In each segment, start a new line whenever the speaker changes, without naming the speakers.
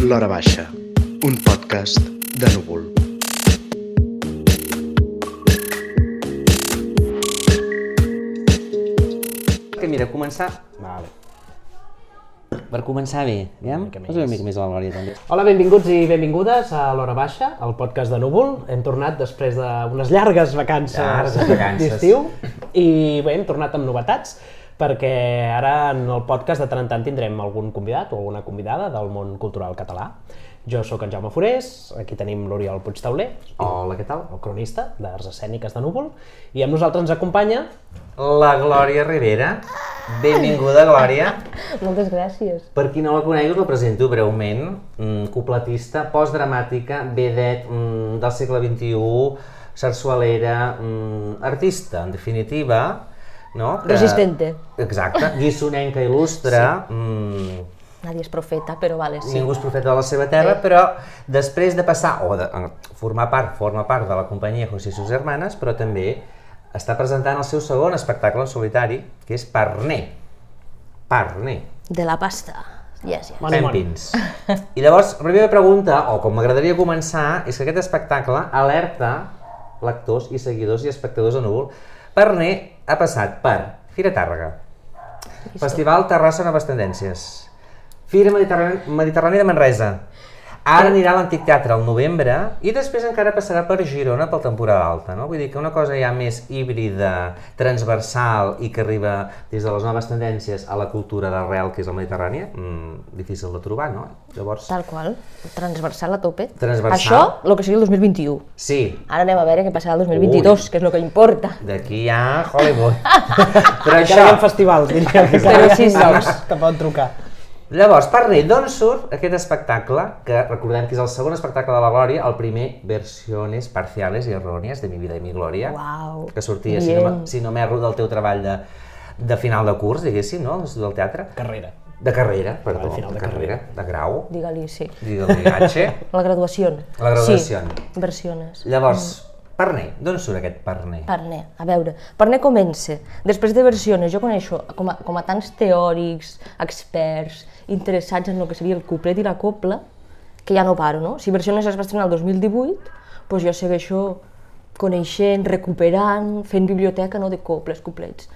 L'Hora Baixa, un podcast de núvol.
Que mira, començar... Vale. Per començar bé, ja?
mica més.
Posa una mica més a la Glòria, també.
Hola, benvinguts i benvingudes a l'Hora Baixa, el podcast de Núvol. Hem tornat després d'unes llargues vacances
Llargues vacances.
d'estiu i bé, hem tornat amb novetats perquè ara en el podcast de tant en tant tindrem algun convidat o alguna convidada del món cultural català. Jo sóc en Jaume Forés, aquí tenim l'Oriol Puigtauler,
Hola, què tal?
el cronista d'Arts Escèniques de Núvol, i amb nosaltres ens acompanya
La Glòria Rivera. Benvinguda, Glòria.
Moltes gràcies.
Per qui no la conegui, us la presento breument. Mm, cupletista, postdramàtica, vedet mm, del segle XXI, sarsualera, mm, artista, en definitiva, no? Que-
Resistente.
Exacte, guissonenca il·lustre, mm,
Nadie és profeta, però vale, sí.
ningú és profeta de la seva terra, però després de passar, o de eh, formar part, forma part de la companyia José i sus hermanes, però també està presentant el seu segon espectacle en solitari, que és Parné. Parné.
De la pasta. Yes, yes.
Pempins. I llavors, la meva pregunta, o com m'agradaria començar, és que aquest espectacle alerta lectors i seguidors i espectadors de Núvol. Parné ha passat per Fira Tàrrega, Festival Terrassa Noves Tendències, Fira Mediterrània, Mediterrània de Manresa, ara anirà a l'Antic Teatre al novembre i després encara passarà per Girona pel temporada alta, no? Vull dir que una cosa ja més híbrida, transversal i que arriba des de les noves tendències a la cultura d'arrel que és la Mediterrània, mmm, difícil de trobar, no? Llavors,
Tal qual. Transversal a tope.
Transversal.
Això, el que sigui el 2021.
sí,
Ara anem a veure què passarà el 2022, que és el que importa.
d'aquí a Hollywood. Però
encara hi
això,
ha festivals, diria que
Però sí, sí.
que poden trucar.
Llavors, parli d'on surt aquest espectacle, que recordem que és el segon espectacle de la Glòria, el primer Versiones parciales y erróneas de mi vida y mi gloria,
Uau,
que sortia, si no, si no m'erro, del teu treball de, de final de curs, diguéssim, no?, del teatre.
Carrera.
De carrera, perdó,
final
de
de
carrera, de grau,
Digue-li, sí.
digue-li H.
La graduació.
La graduació.
Sí, versiones.
Llavors, Parné, d'on surt aquest Parné?
Parné, a veure, Parné comença. Després de versiones, jo coneixo com a, com a tants teòrics, experts, interessats en el que seria el couplet i la copla, que ja no paro, no? Si versiones es va estrenar el 2018, doncs jo segueixo coneixent, recuperant, fent biblioteca no, de coples, couplets,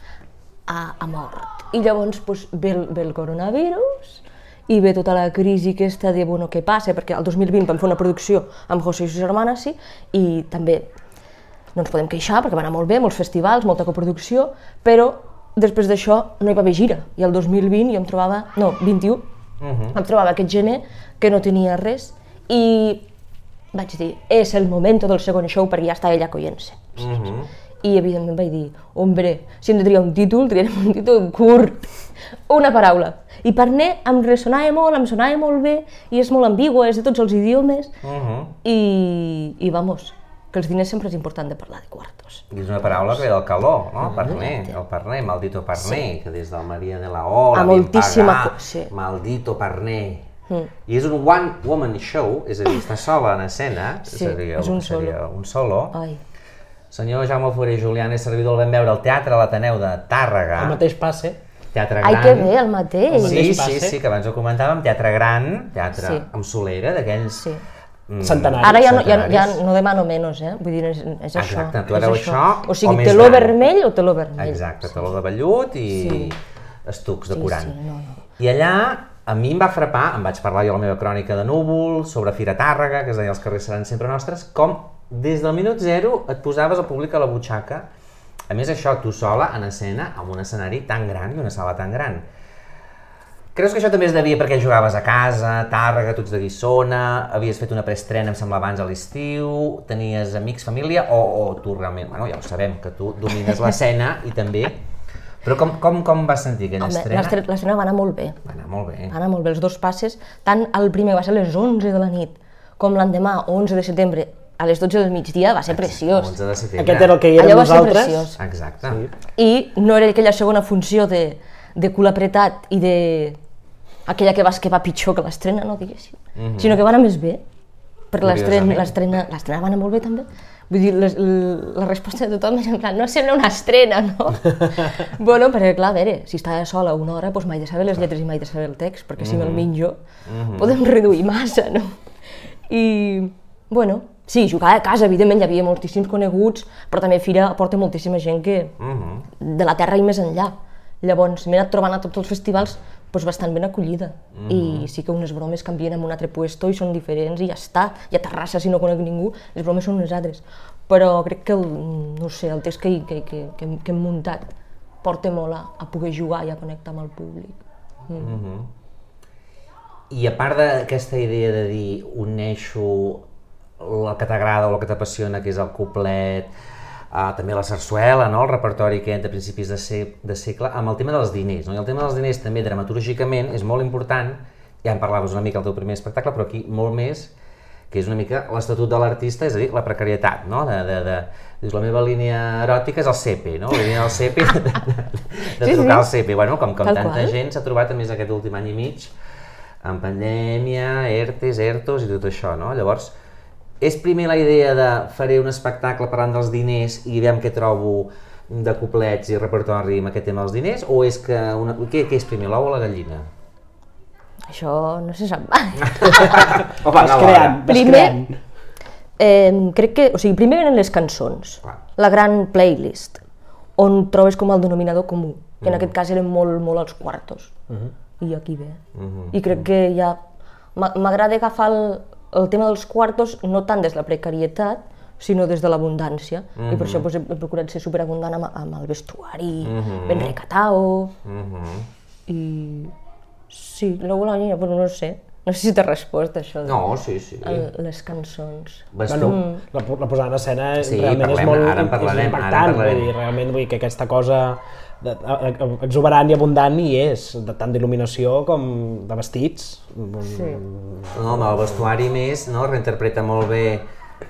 a, a mort. I llavors doncs, ve, el, ve el coronavirus, i ve tota la crisi aquesta de, bueno, què passa, perquè el 2020 vam fer una producció amb José i sus hermanes, sí, i també no ens podem queixar perquè va anar molt bé, molts festivals, molta coproducció, però després d'això no hi va haver gira. I el 2020 jo em trobava, no, 21, em trobava aquest gener que no tenia res i vaig dir, és el moment del segon show perquè ja està ella collent-se. I evidentment vaig dir, hombre, si hem de triar un títol, triarem un títol curt, una paraula. I per ne em ressonava molt, em sonava molt bé, i és molt ambigu, és de tots els idiomes, i, i vamos, que els diners sempre és important de parlar de quartos.
I és una paraula que ve del calor, no? Parné, el parné, maldito parné, que des del Maria de la O, la
moltíssima sí.
maldito parné. I és un one-woman show, és a dir, està sola en escena,
Sí,
seria,
és un
seria un solo.
Ai,
Senyor Jaume Foré Julián és servidor, el vam veure al Teatre a l'Ateneu de Tàrrega,
El mateix passe.
teatre
ai
gran.
que bé, el mateix.
Sí,
mateix
sí,
passe.
sí, que abans ho comentàvem, teatre gran, teatre
Sí.
amb solera, d'aquells...
Sí.
Mm,
Centenaris.
Ara ja no, ja, ja no demano menys, eh? Vull dir, és, és això.
Exacte, tu
és
ara això,
O
o
sigui, teló
gran.
vermell o teló vermell.
Exacte, taló de vellut i
Sí.
estucs
Sí,
decorant.
sí, no, no.
I allà a mi em va frapar, em vaig parlar jo a la meva crònica de núvol, sobre Fira Tàrrega, que es deia els carrers seran sempre nostres, com des del minut zero et posaves el públic a la butxaca. A més, això, tu sola, en escena, amb un escenari tan gran i una sala tan gran. Creus que això també es devia perquè jugaves a casa, Tàrrega, tu ets de Guissona, havies fet una preestrena, em sembla, abans a l'estiu, tenies amics, família, o, o tu realment, bueno, ja ho sabem, que tu domines l'escena i també... Però com, com, com vas sentir aquella
Home,
estrena?
l'estre- l'estrena va anar molt bé.
Va anar molt bé.
Va anar molt bé, els dos passes, tant el primer va ser a les 11 de la nit, com l'endemà, 11 de setembre, a les 12 del migdia, va ser preciós.
11 de setembre.
Aquest era el que hi érem
Allò va ser
nosaltres.
preciós.
Exacte.
I no era aquella segona funció de, de cul apretat i de aquella que vas que va pitjor que l'estrena, no diguéssim, sinó que va anar més bé. Per l'estrena va anar molt bé també. Vull dir, les, la resposta de tothom és en plan, no sembla una estrena, no? bueno, perquè clar, a veure, si estava sola una hora, doncs mai de saber les lletres i mai de saber el text, perquè si me'l menjo podem reduir massa, no? I, bueno, sí, jugava a casa, evidentment, hi havia moltíssims coneguts, però també Fira aporta moltíssima gent que de la terra i més enllà. Llavors, m'he anat trobant a tots els festivals doncs, bastant ben acollida. I sí que unes bromes canvien en un altre puesto i són diferents i ja està. I a Terrassa, si no conec ningú, les bromes són unes altres. Però crec que, el, no sé, el text que, que, que, que, hem- que hem muntat porta molt a, a poder jugar i a connectar amb el públic.
I a part d'aquesta idea de dir uneixo el que t'agrada o el que t'apassiona, que és el coplet, uh, també la sarsuela, no? el repertori que de principis de, se de segle, amb el tema dels diners. No? I el tema dels diners també dramatúrgicament és molt important, ja en parlaves una mica al teu primer espectacle, però aquí molt més, que és una mica l'estatut de l'artista, és a dir, la precarietat, no? De, de, de, dius, la meva línia eròtica és el CP, no? La línia del CP, de, de, de
Sí,
trucar
sí.
al CP. Bueno, com, com
Tal
tanta
qual.
gent s'ha trobat, a més, aquest últim any i mig, amb pandèmia, ERTES, ERTOs i tot això, no? Llavors, és primer la idea de faré un espectacle parlant dels diners i veiem què trobo de coplets i repertori amb aquest tema dels diners, o és que una... què, què és primer, l'ou o la gallina?
Això no se sap mai.
O
Vas creant, vas
Primer-
creant.
Eh, crec que, o sigui, primer venen les cançons,
Clar.
la gran playlist, on trobes com el denominador comú, que en aquest cas eren molt, molt els quartos. I aquí ve. I crec que ja... m'a- M'agrada agafar el, el tema dels quartos no tant des de la precarietat, sinó des de l'abundància. I per això doncs, he, procurat ser superabundant amb, amb el vestuari, ben recatao, i... Sí, l'ou a la nina, però no sé. No sé si t'ha respost això. de-
No, sí, sí.
el, les cançons.
Bueno,
tu?
la, la posada en escena
Sí,
realment és
parlem,
molt
ara en parlarem,
és
ara en
impactant,
parlarem.
vull dir, realment vull dir que aquesta cosa de, exuberant i abundant hi és, de tant d'il·luminació com de vestits.
Sí.
No, el vestuari més, no? reinterpreta molt bé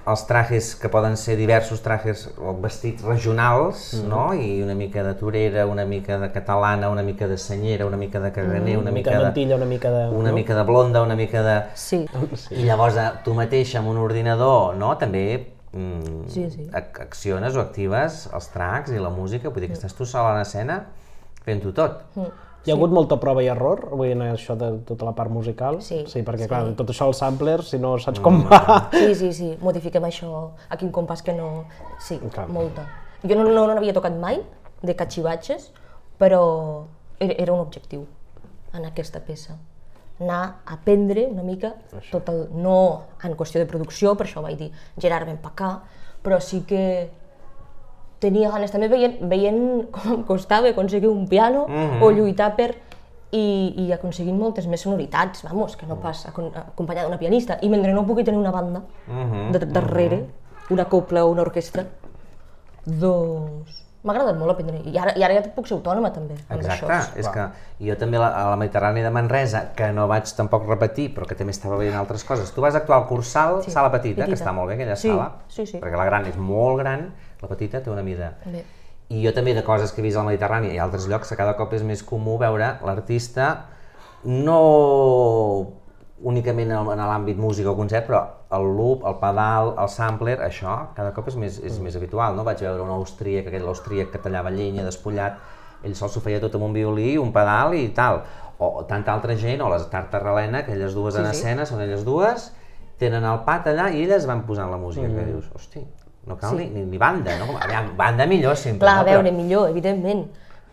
els trajes que poden ser diversos trajes o vestits regionals, no? I una mica de torera, una mica de catalana, una mica de senyera, una mica de caganer, una,
Una mica
mica
de
de...
mantilla, una mica de...
una
no?
mica de blonda, una mica de...
Sí.
I llavors eh, tu mateix amb un ordinador, no? També mm,
Sí, sí.
ac- acciones o actives els tracks i la música, vull dir que estàs tu sola en escena fent-ho tot.
Hi ha hagut molta prova i error, vull dir, en això de tota la part musical?
Sí,
Sí, perquè,
sí.
clar, tot això, els samplers, si no saps com va...
Sí, sí, sí, modifiquem això, aquí un compàs que no... Sí,
Clar.
molta. Jo no, no, no n'havia tocat mai, de cachivatges, però era, era un objectiu en aquesta peça. Anar a aprendre una mica tot el... No en qüestió de producció, per això vaig dir, Gerard, ven pa cá, però sí que tenia ganes també veient, veient com em costava aconseguir un piano o lluitar per i, i aconseguint moltes més sonoritats, vamos, que no pas acon- acompanyada d'una pianista. I mentre no pugui tenir una banda de, darrere, una copla o una orquestra, doncs m'ha agradat molt aprendre. I ara, I ara ja puc ser autònoma també, amb
Exacte,
això.
és que jo també la- a la Mediterrània de Manresa, que no vaig tampoc repetir, però que també estava veient altres coses. Tu vas actuar al Cursal,
Sí,
sala petita, que
petita.
està molt bé aquella
Sí,
sala,
sí, sí.
perquè la gran és molt gran, la petita té una mida.
Bé.
I jo també de coses que he vist al Mediterrani i a altres llocs, que cada cop és més comú veure l'artista no únicament en, en l'àmbit música o concert, però el loop, el pedal, el sampler, això cada cop és més, és més habitual, no? Vaig veure un austríac, aquell austríac que tallava llenya despullat, ell sol s'ho feia tot amb un violí, un pedal i tal. O, tanta altra gent, o les Tartarrelena, que elles dues
Sí,
en
sí.
escena, són elles dues, tenen el pat allà i elles van posant la música, que dius, hosti, no cal ni, ni, ni banda, no? Aviam, banda millor sempre,
Clar,
no?
a veure, millor, evidentment,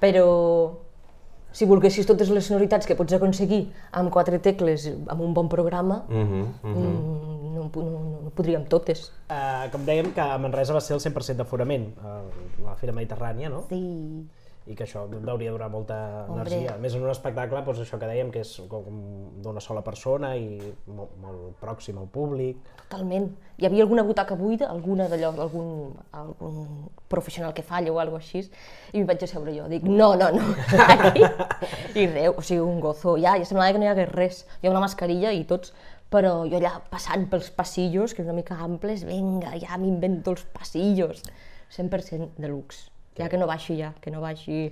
però si volguessis totes les sonoritats que pots aconseguir amb quatre tecles, amb un bon programa,
Mhm, mhm.
mm, no, no, no, no podríem totes.
Uh, com dèiem, que a Manresa va ser el 100% d'aforament, a la Fira Mediterrània, no?
Sí.
I que això deuria durar molta
Hombre.
energia. A més, en un espectacle, doncs això que dèiem, que és com d'una sola persona i molt, molt pròxim al públic.
Totalment. Hi havia alguna butaca buida, alguna d'allò, algun, algun professional que falla o alguna així, i m'hi vaig asseure jo. Dic, no, no, no, aquí. I res, o sigui, un gozo. Ja, ja semblava que no hi hagués res. Jo amb la mascarilla i tots, però jo allà passant pels passillos, que és una mica amples, vinga, ja m'invento els passillos. 100% de luxe. Ja que no baixi ja, que no baixi...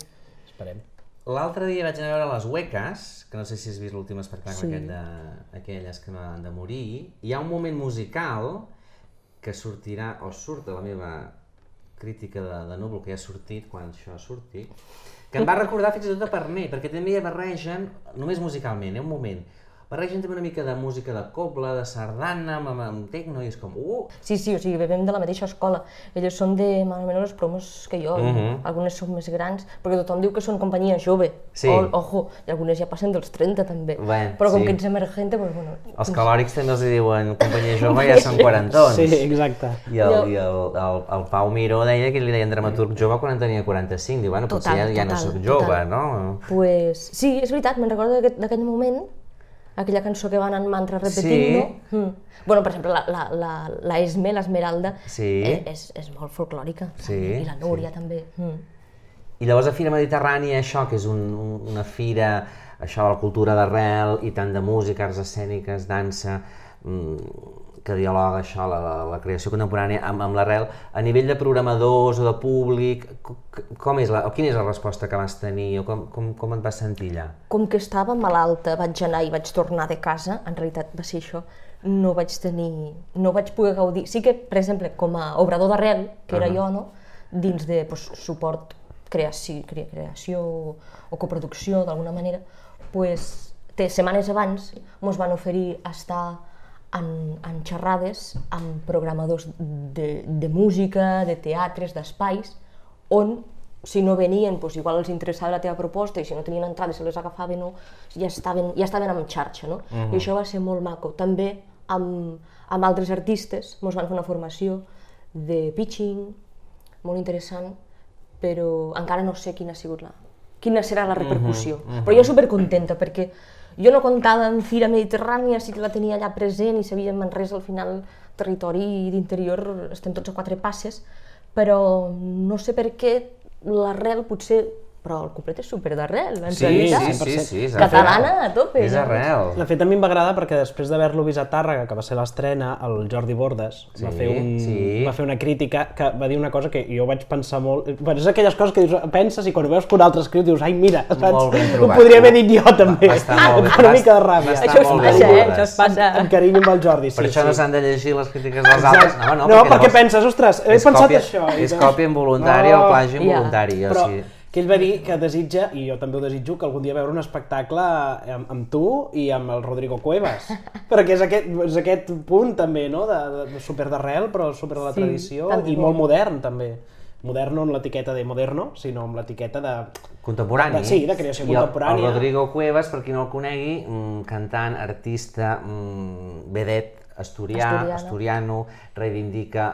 Esperem.
L'altre dia vaig anar a veure Les Hueques, que no sé si has vist l'últim espectacle
Sí.
aquest de- aquelles que no han de morir. Hi ha un moment musical que sortirà, o surt a la meva crítica de, de núvol, que ja ha sortit quan això surti, que em va recordar fins i tot de Parner, perquè també barregen, només musicalment, eh, un moment, barregen també una mica de música de cobla, de sardana, amb, amb, tecno, i és com, uh,
Sí, sí, o sigui, bevem de la mateixa escola. Elles són de més o menys les promos que jo,
Mhm.
algunes són més grans, perquè tothom diu que són companyia jove.
Sí.
O, ojo, i algunes ja passen dels 30 també.
Bé,
Però com
sí.
que ets emergente, doncs, bueno...
els calòrics també els diuen companyia jove, ja són quarantons.
Sí, exacte.
I el, i el, el, el Pau Miró deia que li deien dramaturg jove quan en tenia 45. Diu, bueno, potser
Total,
ja, ja no
total,
sóc jove,
total.
no?
Pues, sí, és veritat, me'n recordo d'aquest- moment, aquella cançó que van en mantra repetint,
Sí.
Mm. Bueno, per exemple, la, la, la, la Esme, l'Esmeralda,
Sí.
eh, és, és molt folclòrica.
Sí,
I la Núria també. Mm.
I llavors a Fira Mediterrània, això, que és un, un- una fira, això de la cultura d'arrel, i tant de música, arts escèniques, dansa, mm, que dialoga això, la, la, la creació contemporània amb, amb l'arrel, a nivell de programadors o de públic, co- com és la, o quina és la resposta que vas tenir, o com, com, com et vas sentir allà?
Com que estava malalta, vaig anar i vaig tornar de casa, en realitat va ser això, no vaig tenir, no vaig poder gaudir. Sí que, per exemple, com a obrador d'arrel, que era jo, no? dins de pues, suport, creació, cre- creació o coproducció, d'alguna manera, pues, té, setmanes abans ens van oferir estar en, en xerrades amb programadors de, de música, de teatres, d'espais, on si no venien, doncs igual els interessava la teva proposta i si no tenien entrades se les agafaven o ja estaven, ja estaven en xarxa, no? I això va ser molt maco. També amb, amb altres artistes ens van fer una formació de pitching, molt interessant, però encara no sé quina ha sigut la, quina serà la repercussió. Però jo supercontenta perquè jo no comptava en Fira Mediterrània, sí que la tenia allà present i sabia Manresa al final territori d'interior estem tots a quatre passes, però no sé per què l'arrel potser però el complet és super d'arrel, en
Sí,
realitat.
sí, sí, sí, és
Catalana a tope.
És arrel.
De fet, a mi em va agradar perquè després d'haver-lo vist a Tàrrega, que va ser l'estrena, el Jordi Bordes va,
Sí,
fer un,
sí.
va fer una crítica que va dir una cosa que jo vaig pensar molt... Bueno, és aquelles coses que dius, penses i quan veus que un altre escriu dius, ai, mira, saps?
Molt ben
ho
trobat.
podria haver dit jo també.
Va estar molt bé,
una
va
mica de ràbia.
va
Això es passa, eh?
trobat.
Això es passa.
Amb carinyo amb el Jordi, sí,
Per això
sí.
no s'han de llegir les crítiques dels altres. No, no,
no perquè
llavors
penses, ostres, he pensat
còpia,
això.
És còpia involuntària o plagi involuntari. O
Però
sigui,
que ell va dir que desitja, i jo també ho desitjo, que algun dia veure un espectacle amb, amb tu i amb el Rodrigo Cuevas. perquè és aquest, és aquest punt també, no?, de, de, de super d'arrel, però super de la
Sí,
tradició, i
bo.
molt modern també. Modern no amb l'etiqueta de moderno, sinó amb l'etiqueta de...
contemporani.
De- sí, de creació
I el-
contemporània.
El, Rodrigo Cuevas, per qui no el conegui, cantant, artista, mm, vedet, asturià,
Asturiano.
asturiano, reivindica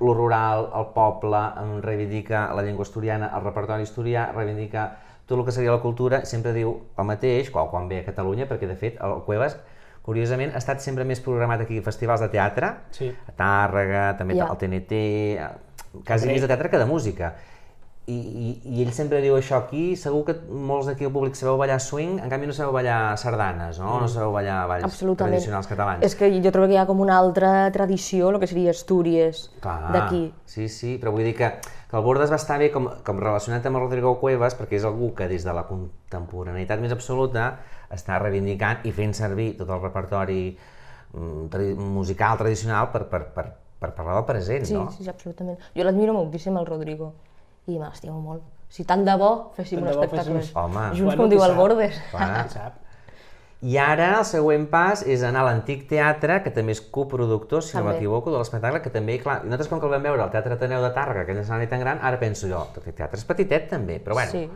lo rural, el poble, reivindica la llengua asturiana, el repertori asturià, reivindica tot el que seria la cultura, sempre diu el mateix quan, quan ve a Catalunya, perquè de fet el Cuevas, curiosament, ha estat sempre més programat aquí a festivals de teatre,
Sí.
a Tàrrega, també
Ja.
al TNT, quasi més de teatre que de música. I, i, I ell sempre diu això aquí, segur que molts d'aquí al públic sabeu ballar swing, en canvi no sabeu ballar sardanes, no? No sabeu ballar balls tradicionals catalans.
És que jo trobo que hi ha com una altra tradició, el que seria Astúries, d'aquí.
Sí, sí, però vull dir que, que el Bordes va estar bé com, com relacionat amb el Rodrigo Cuevas perquè és algú que des de la contemporaneïtat més absoluta està reivindicant i fent servir tot el repertori mm, musical tradicional per, per, per, per parlar del present,
Sí,
no?
sí, sí, absolutament. Jo l'admiro moltíssim, el Rodrigo, i me l'estimo molt. Si tant de bo féssim
Tant
un espectacle.
féssim-
Home.
Junts,
Bueno,
com diu el
sap?
Bordes.
Sap?
I ara el següent pas és anar a l'Antic Teatre, que també és coproductor, si no
També.
m'equivoco, de l'espectacle, que també, clar, nosaltres com que el vam veure al Teatre Ateneu de Tàrrega, aquell escenari tan gran, ara penso jo, aquest teatre és petitet també, però bueno,
Sí.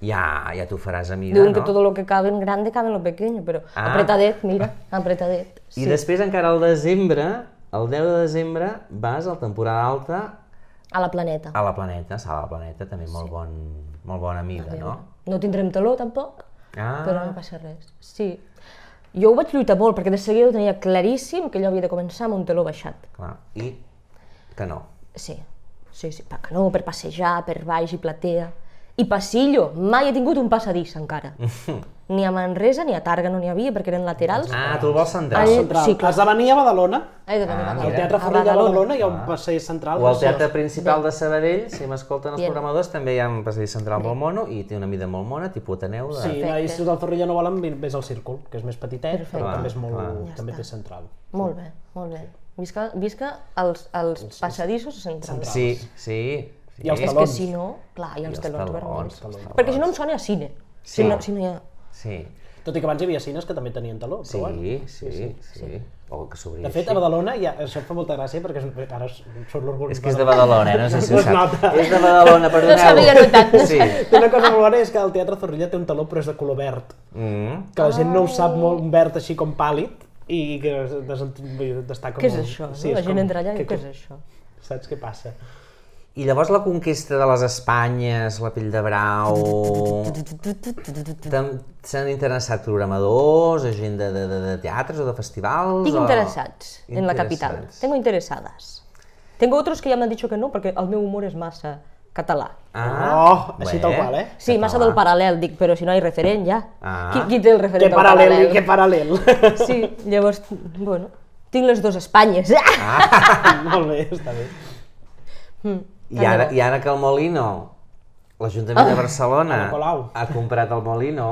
ja, ja t'ho faràs a mida,
Diuen
no?
que todo lo que cabe en grande cabe en lo pequeño, però
Ah.
apretadet, mira, apretadet.
I després encara al desembre, el 10 de desembre, vas al temporada alta
A la planeta.
a la Planeta, Sala la Planeta, també molt, bon, molt bona mida, no?
No tindrem taló, tampoc,
Ah,
però no passa res. Sí. Jo ho vaig lluitar molt, perquè de seguida ho tenia claríssim que allò havia de començar amb un taló baixat.
clar, i que no.
Sí, sí, sí, per no, per passejar, per baix i platea. I passillo, mai he tingut un passadís encara. ni a Manresa ni a Targa no n'hi havia perquè eren laterals.
Ah, tu el vols central.
Ai,
Central.
Sí, clar.
Esdevenia a Badalona,
Ai, de venir
Ah,
a
al. Teatre
A
Forrell de
Badalona.
Hi ha un passeig central.
O al. Teatre Principal de Sabadell, si m'escolten els
Bien.
programadors, també hi ha un passadís central molt mono i té una mida molt mona, tipus Ateneu. De...
Sí, i si del Zorrilla no volen, vés al Círcul, que és més petitet,
Perfecte.
però també és molt,
Ja
també té central.
Molt bé, molt bé. Visca, visca els, els passadissos centrals.
Sí, sí. sí.
I els
És que
talons.
si no, clar, i els
els
talons
talons,
vermells. Perquè si no em sona a cine.
Sí.
Si, no, si no hi ha...
Sí,
Tot i que abans hi havia cines que també tenien taló, però
sí,
bueno.
sí, sí, sí. O que s'obria
De fet, a Badalona, ja, això em fa molta gràcia perquè és, ara surt l'orgull.
És que és de Badalona, eh? no sé si ho
nota.
És de Badalona, perdoneu.
s'havia notat.
Sí.
Té una cosa molt bona és que el Teatre Zorrilla té un taló però és de color verd,
Mm.
que la gent no ho sap molt, un verd així com pàl·lid i que destaca
Què és
molt.
això? No?
Sí,
la
és
gent
com-
entra allà i què és això?
Saps què passa?
I llavors la conquesta de les Espanyes, la pell de brau... S'han interessat programadors gent de, de, de, de teatres o de festivals?
Tinc
o...
interesats en la capital.
Interessats.
Tengo interesadas. Tengo otros que ya me han dicho que no porque el meu humor és massa català.
Ah,
Oh, així tal qual, eh?
Sí, massa del paral·lel, dic, però si no hi ha referent ja.
Ah.
Qui, qui té el
Que
referent del
paral·lel,
paral·lel?
que paral·lel.
Sí, llavors, bueno, tinc les dues Espanyes.
Ah.
molt bé, està bé.
I ara, I ara que el Molino, l'Ajuntament de Barcelona,
a la Colau.
ha comprat el Molino,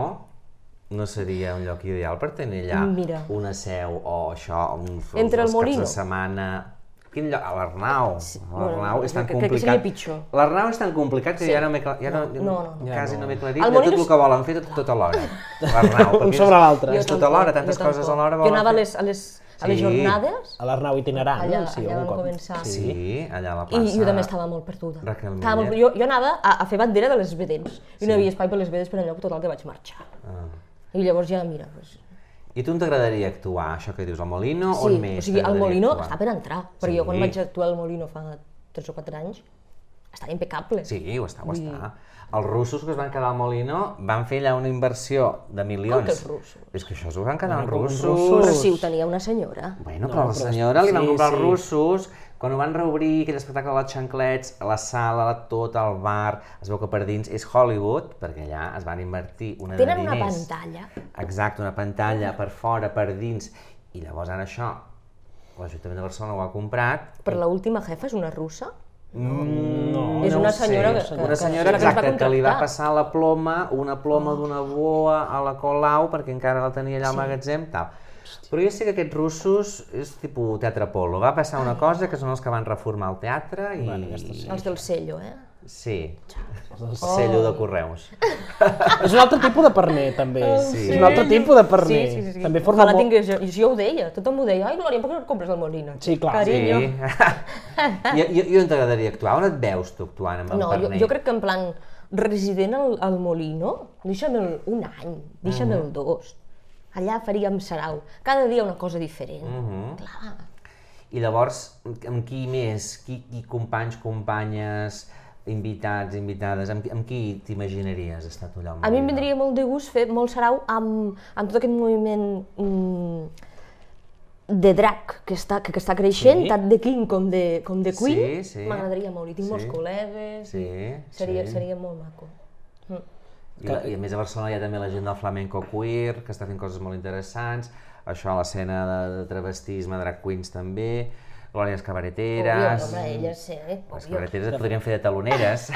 no seria un lloc ideal per tenir allà
Mira.
una seu o això, un,
Entre el
els
Molino?
caps de setmana... Quin lloc? A l'Arnau. L'Arnau és tan
crec- crec que
complicat.
seria pitjor.
L'Arnau és tan complicat que
Sí.
ja no m'he cla- ja no,
No, no, no.
quasi
Ja
no
no.
m'he aclarit
El
de
Molino
tot el que volen fer tot, tot alhora. L'Arnau.
Un sobre l'altre.
És tot alhora, tantes
jo
coses
tampoc.
alhora
Jo anava a les, a les, a les
Sí.
jornades
A l'Arnau itinerant,
Allà-
no? Sí,
allà vam
cop.
començar.
Sí, allà a la
i
plaça.
jo també estava molt perduda.
Raquel
Estava molt, jo, jo anava a, a fer bandera de les vedens i no hi havia espai per les vedes per enlloc total que vaig marxar.
Ah.
I llavors ja, mira, pues,
I tu on t'agradaria actuar, això que dius, al Molino?
sí,
on més
o sigui, el
t'agradaria
Molino
actuar?
està per entrar, perquè
Sí.
jo quan vaig actuar al Molino fa 3 o 4 anys, estava impecable.
Sí, ho està, ho està. Els russos que es van quedar al Molino van fer allà una inversió de milions.
Com que els russos?
És que això s'ho van quedar els russos.
russos.
Però si ho tenia una senyora.
Bueno,
No,
però la
però
senyora li van comprar
sí.
els russos, quan ho van reobrir, aquell espectacle de les xanclets, la sala, la, tot, el bar, es veu que per dins és Hollywood, perquè allà es van invertir una
Tenen
de
una
diners.
pantalla.
Exacte, una pantalla per fora, per dins, i llavors ara això, l'Ajuntament de Barcelona ho ha comprat,
Però l'última jefa és una russa?
No,
És
no
una
sé.
senyora que- que-
una
que-
senyora
que va
exacta que li va passar la ploma, una ploma d'una boa a la Colau perquè encara la tenia allà al magatzem, tal. Però jo sé que aquests russos és tipus teatre polo. Va passar una cosa que són els que van reformar el teatre i...
Bueno, sí.
Els del cello, eh?
Sí, el cello de correus.
És un altre tipus de perner, també.
Sí.
És un altre tipus de perner.
Sí, sí, sí.
També forma molt...
tingués jo. I jo ho deia, tothom ho deia. Ai, Glòria, per què no et compres el Molino?
Sí, clar.
Carinyo.
Sí. I, i, I on t'agradaria actuar? On et veus tu actuant amb el
No, jo,
Perner?
jo crec que en plan resident al, al Molino, deixa'm el, un any, deixa'm el dos. Allà faríem sarau. Cada dia una cosa diferent. Clar.
I llavors, amb qui més? Qui, qui companys, companyes, invitats, invitades, amb, amb qui t'imaginaries estar tu allà? al
A mi em vindria molt de gust fer molt sarau amb, amb tot aquest moviment mm, de drag que està, que, que està creixent,
Sí.
tant de King com de, com de Queen.
Sí, sí.
M'agradaria molt. I tinc
Sí.
molts col·legues.
Sí,
Seria,
sí.
seria molt maco.
I, la, I a més a Barcelona hi ha també la gent del flamenco queer, que està fent coses molt interessants, això, l'escena de, de travestisme, drag queens també, glòries
Obvio,
cabareteres...
home, elles, sí, eh?
Les
Obvio.
cabareteres et podrien fer de taloneres.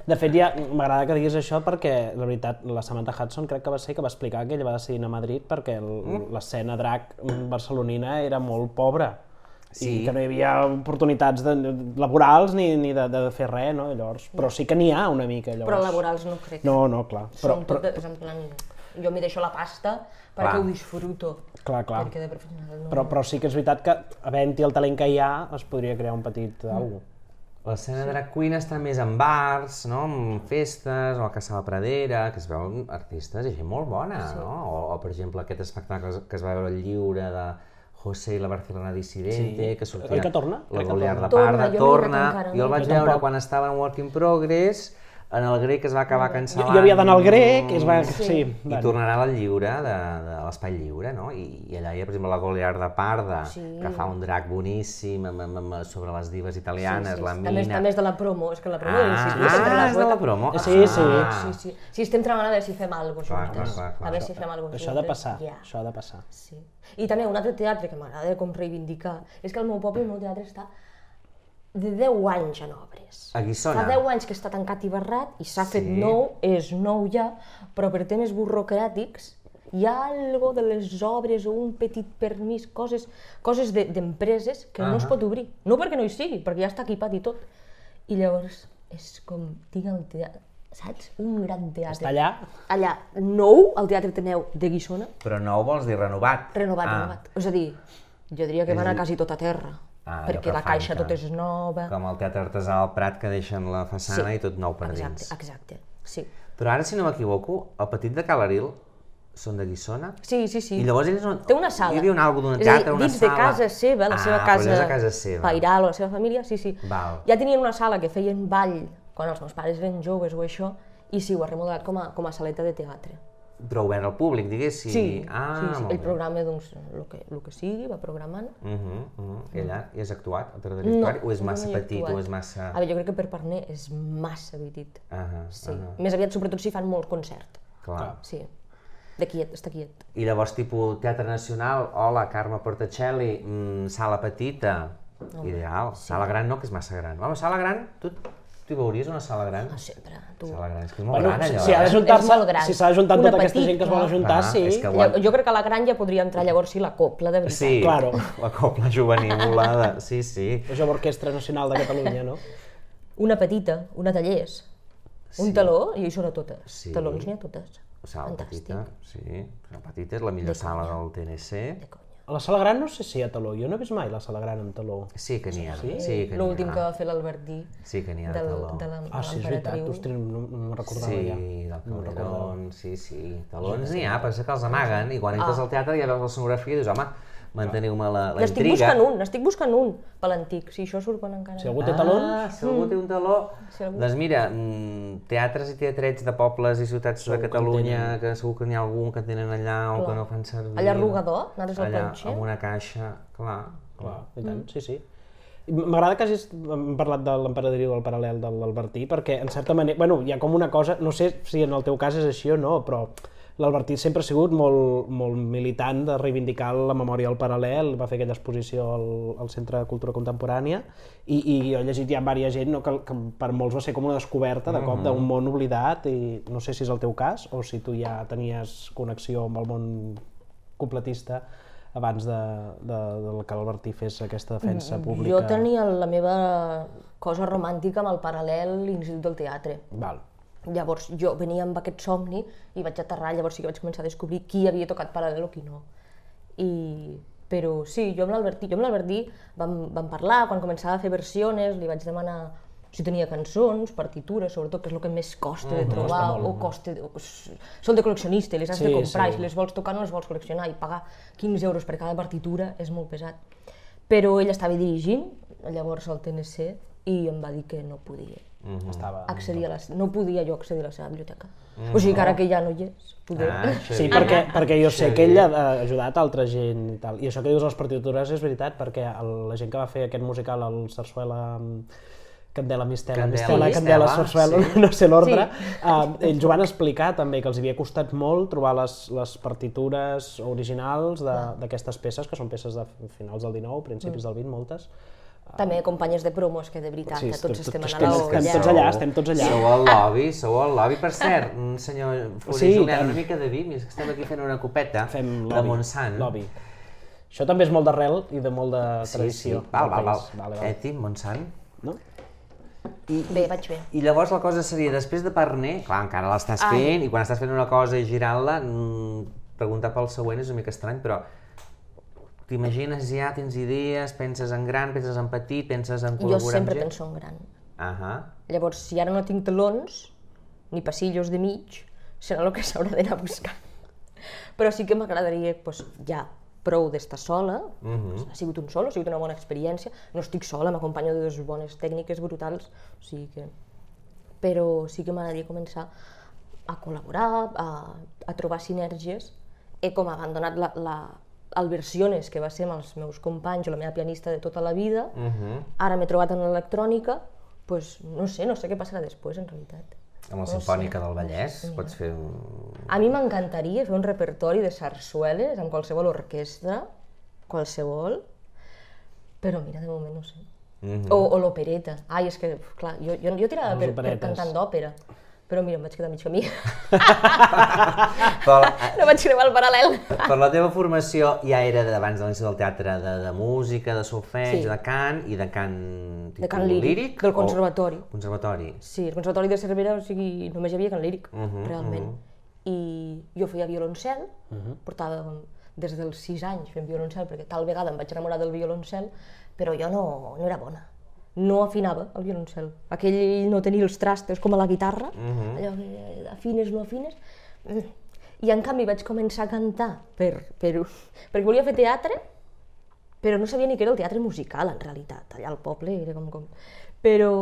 De fet, ja m'agrada que diguis això perquè, la veritat, la Samantha Hudson crec que va ser que va explicar que ella va decidir anar a Madrid perquè
Mm.
l'escena drac barcelonina era molt pobra.
Sí.
I que no hi havia oportunitats de, laborals ni, ni de, de fer res, no? Llavors, però sí que n'hi ha una mica, llavors.
Però laborals no crec.
No, no, clar. Però,
Són
però,
tot, és en plan, jo m'hi deixo la pasta perquè
Clar.
ho disfruto.
clar, clar.
Perquè de professional no...
Però, però sí que és veritat que, havent-hi el talent que hi ha, es podria crear un petit mm. alguna
L'escena drag queen està més en bars, no? en festes, o a Casa la Pradera, que es veuen artistes i gent molt bona, no? O, o, per exemple, aquest espectacle que es va veure lliure de José i la Barcelona dissidente,
Sí.
que sortia...
Oi que torna?
La
Crec que
Goliar de
torna.
Parda,
Torna, jo no
torna.
anat encara,
jo el vaig
Jo
veure
tampoc.
quan estava en Work in Progress, en el grec es va acabar cancel·lant.
Jo havia d'anar al grec, es va... Sí,
I
bueno.
tornarà al lliure, de, de l'espai lliure, no? I, I allà hi ha, per exemple, la Goliarda Parda,
Sí.
que fa un drac boníssim amb, amb, amb, sobre les divas italianes, la
També,
mina...
també és de la promo, és que la promo de
Ah,
l'institut
ah,
la
és de la promo.
Sí, sí.
Ah.
Sí, sí. Sí, estem treballant a veure si fem alguna cosa
Clar, clar, clar, clar.
A veure si fem alguna cosa
Això ha de passar,
Ja.
això ha de passar.
Sí. I també un altre teatre que m'agrada com reivindicar és que el meu poble, el meu teatre està de 10 anys en obres.
A Guissona?
Fa 10 anys que està tancat i barrat i s'ha fet
Sí.
nou, és nou ja, però per temes burocràtics hi ha algo de les obres o un petit permís, coses, coses de- d'empreses que no es pot obrir. No perquè no hi sigui, perquè ja està equipat i tot. I llavors és com, tinc el teatre, saps? Un gran teatre.
Està allà,
Allà, nou, al Teatre Teneu de Guissona,
Però nou vols dir renovat?
renovat,
ah.
renovat. És a dir, jo diria que
És
va
a dir-
quasi tot a terra,
Ah,
perquè la caixa tot és nova.
Com el Teatre Artesà del Prat, que deixen la façana
Sí.
i tot nou per
exacte,
dins.
exacte, sí.
Però ara, si no m'equivoco, el petit de Calaril són de Guissona?
Sí, sí, sí.
I llavors ells no...
Té una sala.
Hi havia un algo d'un teatre, una
dins
sala...
de casa seva, la
ah,
seva casa,
allò és a casa seva.
pairal o la seva família, sí, sí.
Val.
Ja tenien una sala que feien ball quan els meus pares eren joves o això, i sí, ho ha remodelat com a, com a saleta de teatre.
Però obert al públic, diguéssim.
Sí,
ah,
sí, sí.
molt
el
bé.
programa, doncs, el que, el que sigui, va programant.
Uh -huh, uh -huh. I allà hi has actuat, al Teatre de
No,
o és
no
massa
he
petit,
actuat.
o és massa...
A veure, jo crec que per Parner és massa petit.
Uh -huh,
Sí.
uh -huh.
Més aviat, sobretot, si fan molt concert.
Clar.
Sí. De quiet, està quiet.
I llavors, tipus, Teatre Nacional, hola, Carme Portacelli, mm, sala petita, ideal. Sala gran no, que és massa gran. Home, sala gran, tu t'hi veuries una sala gran?
No sempre, tu.
Sala gran, és que és molt
bueno,
gran,
si,
allò.
si ha de
eh?
si s'ha de juntar
Una
tota aquesta gent que es vol ajuntar,
Clar,
sí.
que-
Jo, jo crec que a la gran ja podria entrar llavors sí la copla, de veritat.
Sí,
Claro.
la copla juvenil volada, sí, sí.
Això l'Orquestra Nacional de Catalunya, no?
Una petita, una tallers, un
Sí.
taló, i hi són a totes.
Sí.
Talons n'hi ha totes.
Sala
Fantàstic.
petita, sí. La petita és la millor
De
sala del TNC.
De.
A la sala gran no sé si hi ha taló. Jo no he vist mai la sala gran amb taló.
Sí que n'hi ha, sí, sí que n'hi ha.
L'últim que va fer l'Albertí
Sí que n'hi ha de
del,
taló.
de la,
Ah, sí, és veritat. Ostres, no, no me'n recordava
Sí,
ja.
del
No me'n recordava.
Calderón, sí, sí. Talons n'hi ha, passa que els amaguen i quan entres al teatre ja veus la sonografia i dius, home, manteniu-me la, la
N'estic
intriga.
buscant un, n'estic buscant un per l'antic. Si això surt quan encara...
Si algú té
Ah,
talons,
si algú té un taló...
Si algú-
Doncs mira, mm, teatres i teatrets de pobles i ciutats
Segur
de
que
Catalunya, que, segur que n'hi ha algun que tenen allà o
Clar.
que no fan servir.
Allà a Rogador, nosaltres al
Allà,
planxer.
amb una caixa, clar.
Clar, i tant, sí, sí. I M'agrada que hagis parlat de l'emperadriu del paral·lel de l'Albertí, perquè en certa manera, bueno, hi ha com una cosa, no sé si en el teu cas és així o no, però l'Albertí sempre ha sigut molt, molt militant de reivindicar la memòria del paral·lel, va fer aquella exposició al, al Centre de Cultura Contemporània, i, i jo he llegit ja amb diversa gent no, que, que per molts va ser com una descoberta de cop d'un món oblidat, i no sé si és el teu cas, o si tu ja tenies connexió amb el món completista abans de, de, de que l'Albertí fes aquesta defensa pública.
Jo tenia la meva cosa romàntica amb el paral·lel l'Institut del Teatre.
Val.
Llavors jo venia amb aquest somni i vaig aterrar, llavors sí que vaig començar a descobrir qui havia tocat paral·lel o qui no. I... Però sí, jo amb l'Albertí, jo amb l'Albertí vam, vam parlar, quan començava a fer versiones, li vaig demanar si tenia cançons, partitures, sobretot, que és el que més costa de trobar, o costa... S- són de col·leccionista, les has
Sí,
de comprar,
sí.
i si les vols tocar no les vols col·leccionar, i pagar 15 euros per cada partitura és molt pesat. Però ell estava dirigint, llavors al TNC, i em va dir que no podia
Estava...
accedir a la, no podia jo accedir a la seva biblioteca. O sigui que ara que ja no hi és, poder...
Ah,
Sí, perquè, perquè jo sé que ell ha ajudat altra gent i tal. I això que dius de les partitures és veritat, perquè el, la gent que va fer aquest musical, el Sarsuela mm, Candela Mistela,
Candela
Mistela,
Mistela,
Candela Sarsuela,
sí.
no sé l'ordre,
Sí.
eh, ells ho van explicar també, que els havia costat molt trobar les, les partitures originals de- d'aquestes peces, que són peces de finals del 19, principis del 20, moltes.
També companyes de promos que de veritat,
Sí,
que tots
tot-
estem
tots
a
estem-
la
estem tots allà, estem tots allà.
Sou al lobby, sou al lobby. Per cert, mm, senyor Fuller
Sí,
Julià,
tant.
una mica de vi, és que estem aquí fent una copeta
Fem
de
lobby.
Montsant.
lobby. Això també és molt d'arrel i de molt de
Sí, sí,
tradició.
val, val, val.
Vale, vale.
Eti, Montsant.
No?
Bé, vaig bé.
I llavors la cosa seria, després de Parner, clar, encara l'estàs
Ai.
fent, i quan estàs fent una cosa i girant-la, mm, preguntar pel següent és una mica estrany, però t'imagines ja, tens idees, penses en gran, penses en petit, penses en
Jo
col·laborar
sempre
amb gent?
penso en gran.
Ahà.
Llavors, si ara no tinc talons, ni passillos de mig, serà el que s'haurà d'anar buscant. Però sí que m'agradaria, doncs, ja prou d'estar sola,
Mhm.
ha sigut un solo, ha sigut una bona experiència, no estic sola, m'acompanyo de dues bones tècniques brutals, o sigui que... però sí que m'agradaria començar a col·laborar, a, a trobar sinergies. He com abandonat la, la, el Versiones, que va ser amb els meus companys o la meva pianista de tota la vida. Uh -huh. Ara m'he trobat en l'electrònica, pues, no sé, no sé què passarà després, en realitat.
Amb la
No
Simfònica
sé.
del Vallès pots fer un...
A mi m'encantaria fer un repertori de sarsueles amb qualsevol orquestra, qualsevol, però mira, de moment no sé.
Mhm.
O, o l'opereta. Ai, és que, clar, jo, jo, jo tirava per, per cantant d'òpera, però mira, em vaig quedar mig camí.
Però, la-
no vaig creuar el paral·lel.
però la teva formació ja era d'abans de l'inici del teatre, de, de música, de solfeig,
Sí.
de cant i de cant...
De cant líric, del
o-
conservatori.
Conservatori.
Sí, el Conservatori de Cervera, o sigui, només hi havia cant líric,
Mhm,
realment. I jo feia violoncel, portava des dels 6 anys fent violoncel, perquè tal vegada em vaig enamorar del violoncel, però jo no, no era bona. No afinava el violoncel. Aquell no tenia els trastes com a la guitarra, allò que afines, no afines. Mm. I en canvi vaig començar a cantar per, per, perquè volia fer teatre, però no sabia ni què era el teatre musical, en realitat. Allà al poble era com... com... Però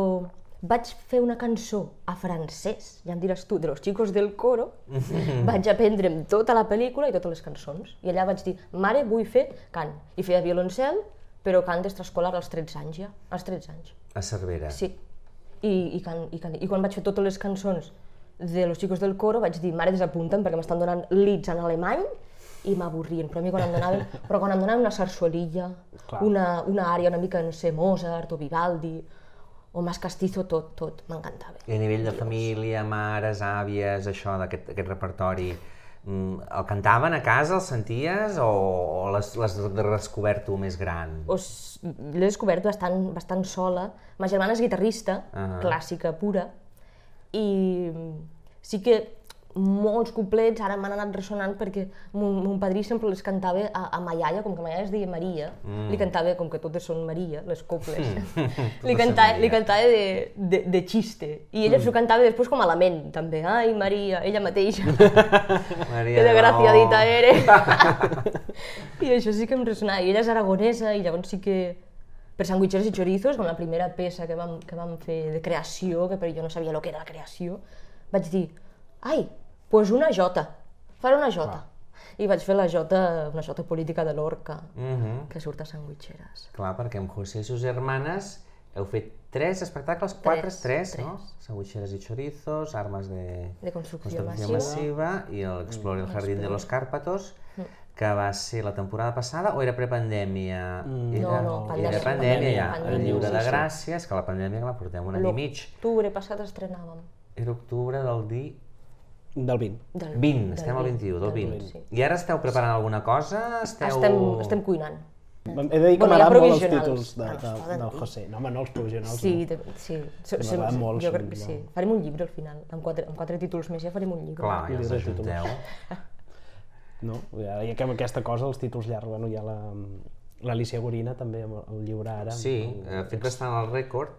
vaig fer una cançó a francès, ja em diràs tu, de los chicos del coro, vaig aprendre'm tota la pel·lícula i totes les cançons. I allà vaig dir, mare, vull fer cant. I feia violoncel, però cant extraescolar als 13 anys ja, als 13 anys.
A Cervera.
Sí. I, i, can, i, can, I quan vaig fer totes les cançons de Los Chicos del Coro vaig dir, mare, desapunten perquè m'estan donant leads en alemany i m'avorrien, però a mi quan em donaven, però quan em donaven una sarsuelilla, una, una àrea una mica, no sé, Mozart o Vivaldi, o Mas Castizo, tot, tot, m'encantava.
I a nivell de família, mares, àvies, això d'aquest aquest repertori, el cantaven a casa, el senties, o, o l'has redescobert tu més gran?
L'he descobert bastant, bastant sola. Ma germana és guitarrista,
Ah.
clàssica pura, i sí que molts couplets ara m'han anat ressonant perquè mon, mon padrí sempre les cantava a, a ma iaia, com que ma iaia es deia Maria, mm. li cantava, com que totes són Maria, les coples, li, cantava, li cantava de, de, de xiste. I ella mm. s'ho cantava després com a lament, també. Ai, Maria, ella mateixa.
Maria
que desgraciadita
no.
eres. I això sí que em ressonava. I ella és aragonesa i llavors sí que per sandwicheros i chorizos, com la primera peça que vam, que vam fer de creació, que per jo no sabia el que era la creació, vaig dir, ai, pues una jota, faré una jota. I vaig fer la jota, una jota política de l'Orca,
Mhm.
que surt a sandwicheres.
Clar, perquè amb José i sus germanes heu fet tres espectacles, quatre, tres,
Tres,
no? Sandwicheras y chorizos, armas de,
De construcció
construcció massiva i el Explore el Jardín de los Cárpatos, que va ser la temporada passada o era prepandèmia? Era,
No, no, pandèmia.
Era pandèmia ja,
Pandèmia,
el lliure
sí,
de
sí.
gràcies, que la pandèmia la portem un any i mig.
L'octubre passat estrenàvem.
Era octubre del dia
Del 20.
Del,
20,
del
estem al 21, del 20.
sí.
I ara esteu preparant alguna cosa? Esteu...
Estem, estem cuinant.
He de dir que
Bueno,
m'agraden molt els títols de,
Ah,
de,
poden
del. José. No, home, no els provisionals.
Sí,
no.
de, sí. Se, se,
M'agrada molt,
jo crec que sí. Farem un llibre al final. Amb quatre, amb quatre títols més ja farem un llibre.
Clar, ja
de títols.
ajunteu.
No? Ja, ja que amb aquesta cosa, els títols llargs, bueno, hi ha la, l'Alicia Gorina també amb el llibre ara.
Sí, ha fet bastant el rècord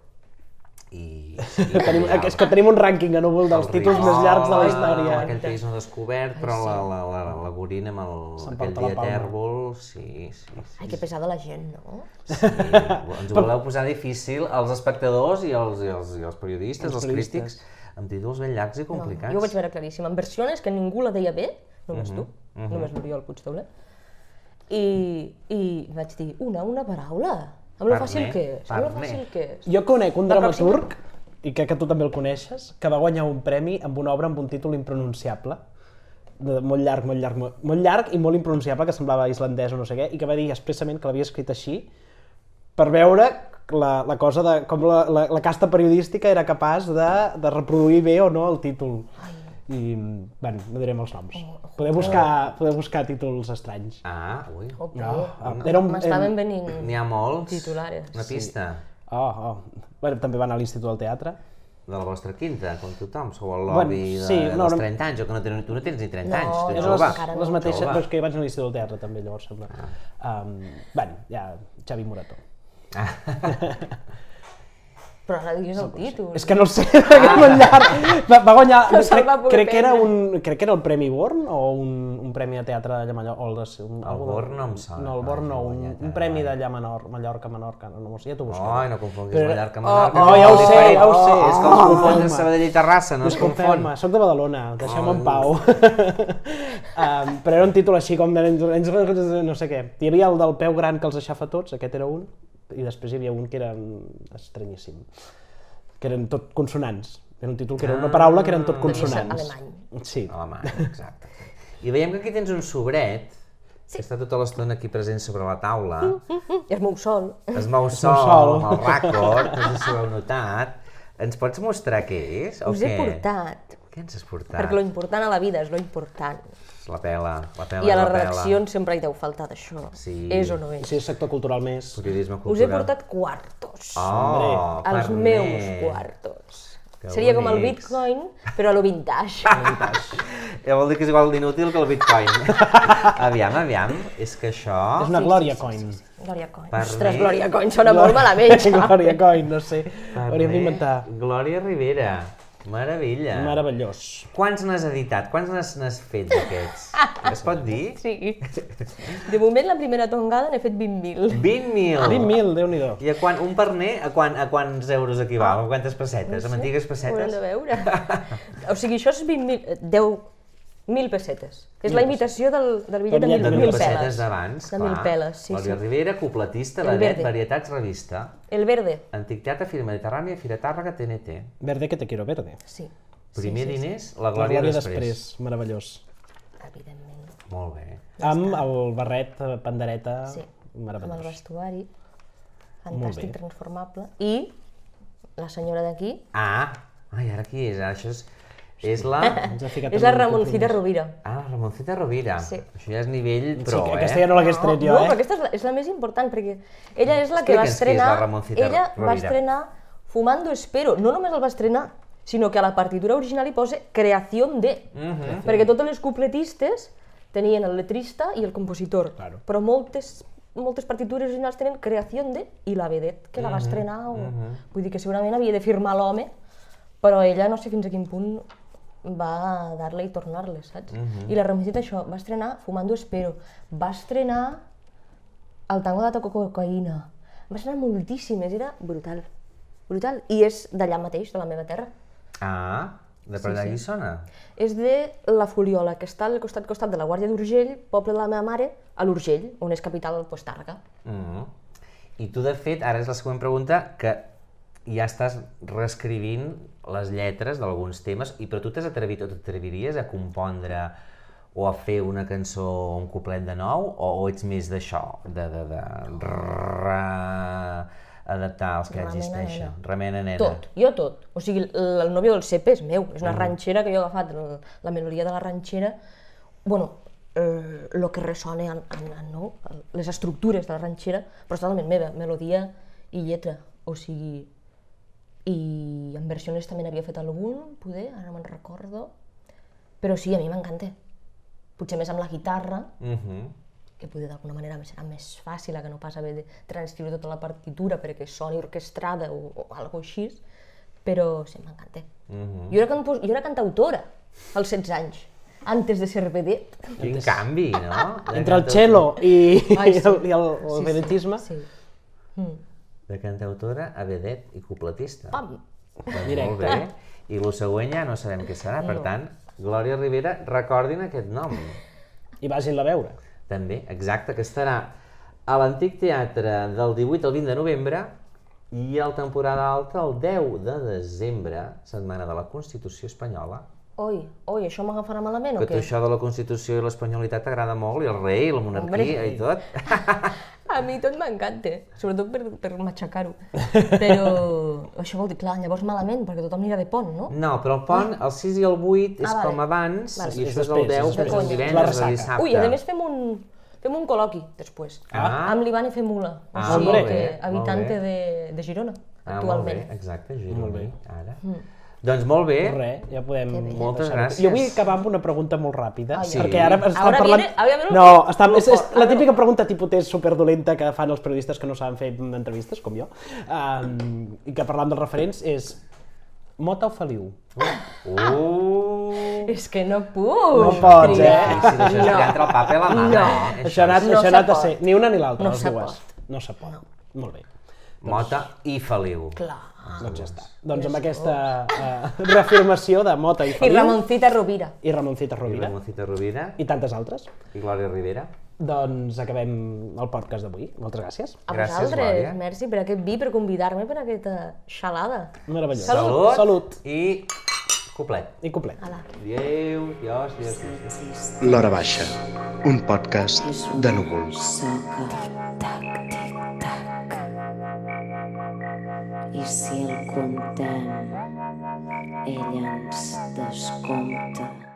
i...
Tenim, és que tenim un rànquing a núvol dels
El
títols més llargs de la
ah,
història.
Aquell país no descobert, però la, la, la, la Gorina amb el, aquell dia tèrbol, sí, sí, sí.
Ai, que pesada la gent, no?
sí. Ens ho voleu posar difícil als espectadors i als, i als, i als periodistes,
Els
als
periodistes.
crítics, amb títols ben llargs i
no.
complicats.
Jo ho vaig veure claríssim. En versions que ningú la deia bé, només
Mhm,
tu, només l'Oriol Puigdoblet. I, I vaig dir, una, una paraula. Amb lo fàcil que és, amb lo fàcil que és.
Jo conec un dramaturg, i crec que tu també el coneixes, que va guanyar un premi amb una obra amb un títol impronunciable, de, molt llarg, molt llarg, molt, molt llarg i molt impronunciable, que semblava islandès o no sé què, i que va dir expressament que l'havia escrit així per veure la, la cosa de com la, la, la casta periodística era capaç de, de reproduir bé o no el títol. I, bueno, no direm els noms. Podeu buscar, podeu buscar títols estranys.
Ah, ui.
Opa,
No, ah, era un-
M'estaven venint...
N'hi ha molts.
Titulares.
Una pista
Oh, oh. Bueno, també va anar a l'Institut del Teatre.
de la vostra quinta, com tothom. Sou el
Bueno,
lobby de,
sí, no,
dels
no.
30 anys, o que no tens, tu no tens ni 30
No,
anys, tu ets
jo
jove.
no.
les mateixes, però és que vaig anar a l'Institut del Teatre també, llavors sembla. Um, bueno, ja, Xavi Morató.
Però ara digues el títol.
És que no el sé, que molt llarg. Va, va guanyar,
No
crec,
va
crec, que era un, crec que era el Premi Born o un, un premi de teatre de Mallorca. O el, de, un,
El
de-
Born no em sona,
No, el Born no, un,
guanyat,
un
eh,
premi
vale.
d'allà Menor, Mallorca, Menorca, no, no sé, ja t'ho busco.
Ai, no confonguis
Però-
Mallorca,
Oh,
Menorca.
oh,
que
ja ho sé,
diferent.
ja ho sé.
És que els
Oh,
confons de Sabadell i Terrassa, no es confon.
Soc de Badalona, deixeu-me en pau. um, però era un títol així com de... no sé què. Hi havia el del peu gran que els aixafa tots, aquest era un, i després hi havia un que era estranyíssim, que eren tot consonants. Era un títol que era una paraula que eren tot consonants.
alemany.
Sí.
Alemany, exacte. I veiem que aquí tens un sobret, que està tota l'estona aquí present sobre la taula,
I es mou sol.
es mou
mou
sol,
sol.
amb el ràcord, no sé si ho heu notat. Ens pots mostrar què és, o
Us
què?
he portat,
Què ens has portat?
perquè lo important a la vida és lo important.
La pela, la pela,
I a
la
les redaccions sempre hi deu faltar d'això.
Sí.
És o no és?
Si és sector cultural més...
Periodisme
Us he
cultural.
portat quartos.
Oh,
els
Carnet.
meus quartos.
Que
Seria com el
bonics.
Bitcoin, però a lo vintage.
Ja vol dir que és igual d'inútil que el bitcoin. aviam, aviam, és que això...
És una Glòria Coin.
Glòria Coin.
Per
Ostres,
mi-
Glòria Coin sona molt malament.
Glòria Coin, no sé.
Carnet,
Hauríem d'inventar.
Glòria Rivera. Meravella.
Meravellós.
Quants n'has editat? Quants n'has fet d'aquests? es pot dir?
Sí. De moment, la primera tongada n'he fet 20.000.
20.000.
20.000, Déu-n'hi-do.
I a quan, un perner, a, quan, a quants euros equival? A quantes pessetes? Amb antigues
Haurem
pessetes?
de veure. O sigui, això és 20.000... 10... 1.000 pessetes. Que és la imitació del, del bitllet de
bitllet de
1.000
mil
pessetes d'abans,
De. 1.000 peles, sí, sí.
Rivera, cupletista,
El
vedet,
verde.
Varietats, revista.
El verde.
Antic Teatre, Fira Mediterrània, Fira Tàrrega, TNT.
Verde que te quiero verde.
Sí.
Primer
sí, sí,
diners, la
La
Glòria,
Glòria
després.
després. Meravellós.
Evidentment.
Molt bé.
Amb el barret, eh, pandereta,
Sí. Amb el
meravellós.
vestuari. Fantàstic, transformable. I la senyora d'aquí
Ah, ai, ara qui és? Ara això és, és la...
Ens ha ficat
és la Ramoncita. Rovira.
Ah, la Ramoncita Rovira.
Sí.
Això ja és nivell
Sí,
pro,
que
eh?
aquesta ja no l'hagués tret jo,
no,
eh?
però aquesta és la, és la més important, perquè ella és la que va
Explica'ns qui és
estrenar...
la Ramoncita
ella
Rovira.
va estrenar Fumando Espero. No només el va estrenar, sinó que a la partitura original hi posa Creación de.
Mhm.
Perquè totes les cupletistes tenien el letrista i el compositor.
Claro.
Però moltes, moltes partitures originals tenen Creación de i la vedet que la
Mhm.
va estrenar. O... Vull dir que segurament havia de firmar l'home, però ella no sé fins a quin punt va dar-le i tornar-le, saps?
Mhm.
I la Ramoncita això, va estrenar Fumando Espero, va estrenar el tango de Toco Cocaïna, va estrenar moltíssimes, era brutal, brutal, i és d'allà mateix, de la meva terra.
Ah, de per allà Guissona.
És de la Foliola, que està al costat costat de la Guàrdia d'Urgell, poble de la meva mare, a l'Urgell, on és capital pues, Tàrrega.
Mm. I tu, de fet, ara és la següent pregunta, que ja estàs reescrivint les lletres d'alguns temes, i però tu t'has atrevit o t'atreviries a compondre o a fer una cançó, un couplet de nou, o, o ets més d'això, de, de, de adaptar els que
Remena,
existeixen?
nena.
Remena, nena.
Tot, jo tot. O sigui, el, el nòvio del CP és meu, és una ranxera que jo he agafat, el, la melodia de la ranxera, bueno, el, lo que ressona en, en, en, no? les estructures de la ranxera, però és totalment meva, melodia i lletra. O sigui, i en versions també n'havia fet algun, poder, ara no me'n recordo, però sí, a mi m'encanta. Potser més amb la guitarra,
Mhm.
que poder d'alguna manera serà més fàcil, que no pas haver de transcriure tota la partitura perquè soni orquestrada o, o alguna així, però sí, m'encanta.
Mhm.
jo, era compos- jo era cantautora als 16 anys, antes de ser vedet.
Quin canvi, no?
Entre el cello i,
Ai,
i
sí.
el, i el, el
Sí, sí,
vedetisme,
Sí. Mm.
De cantautora a vedet i cupletista.
Pam!
Doncs
Directe.
Molt bé. I el següent ja no sabem què serà, per
No.
tant, Glòria Rivera, recordin aquest nom.
i vagin-la a veure.
També, exacte, que estarà a l'Antic Teatre del 18 al 20 de novembre i al temporada alta el 10 de desembre, setmana de la Constitució Espanyola.
Oi, oi, això m'agafarà malament
Que
o
tu
què?
això de la Constitució i l'espanyolitat t'agrada molt, i el rei, i la monarquia
Hombre.
i tot.
A mi tot m'encanta, sobretot per, per matxacar-ho. Però això vol dir, clar, llavors malament, perquè tothom anirà de pont, no?
No, però el pont, el 6 i el 8 és
Ah, vale.
com abans,
Vale.
i això és el
després,
10,
és
que és el
La
divendres o
ressaca.
dissabte.
Ui, a més fem un, fem un col·loqui després.
Ah.
Amb l'Ivane Femula, o
Ah,
sigui
molt
que
bé, molt
habitante
bé.
de, de Girona,
Ah, molt
actualment.
bé, exacte, gironí, ara. Doncs molt bé.
Res, ja podem...
Moltes gràcies.
Jo vull acabar amb una pregunta molt ràpida,
Ai,
perquè
ai.
ara estan
Ahora
parlant...
viene- ahora viene
no, està, és, és la típica pregunta tipus test superdolenta que fan els periodistes que no saben fer entrevistes, com jo, um, i que parlant dels referents, és Mota o Feliu?
Uh,
És que no puc.
No pots, eh?
sí, això és que entra el paper a la mà,
No.
eh?
Això ha anat,
No
això ha anat a
pot.
ser ni una ni l'altra,
No
les
se
dues. No se pot. Molt bé.
Mota i Feliu.
Clar.
Doncs ja està. Doncs amb aquesta uh, reafirmació de Mota i
I
Feliu
Ramoncita Rovira.
i Ramoncita
I
Rovira
Ramoncita Rovira
i tantes altres,
i Glòria Rivera.
doncs acabem el podcast d'avui. Moltes gràcies.
A
Gràcies,
vosaltres,
Glòria.
merci per aquest vi, per convidar-me per aquesta xalada.
Meravellós.
Salut.
Salut.
I coplet.
I complet.
Ala.
Adéu, adiós, adiós. adiós.
L'Hora Baixa, un podcast de núvols.
Soca, tac, tic, tac. Si el contem, ell ens descompta.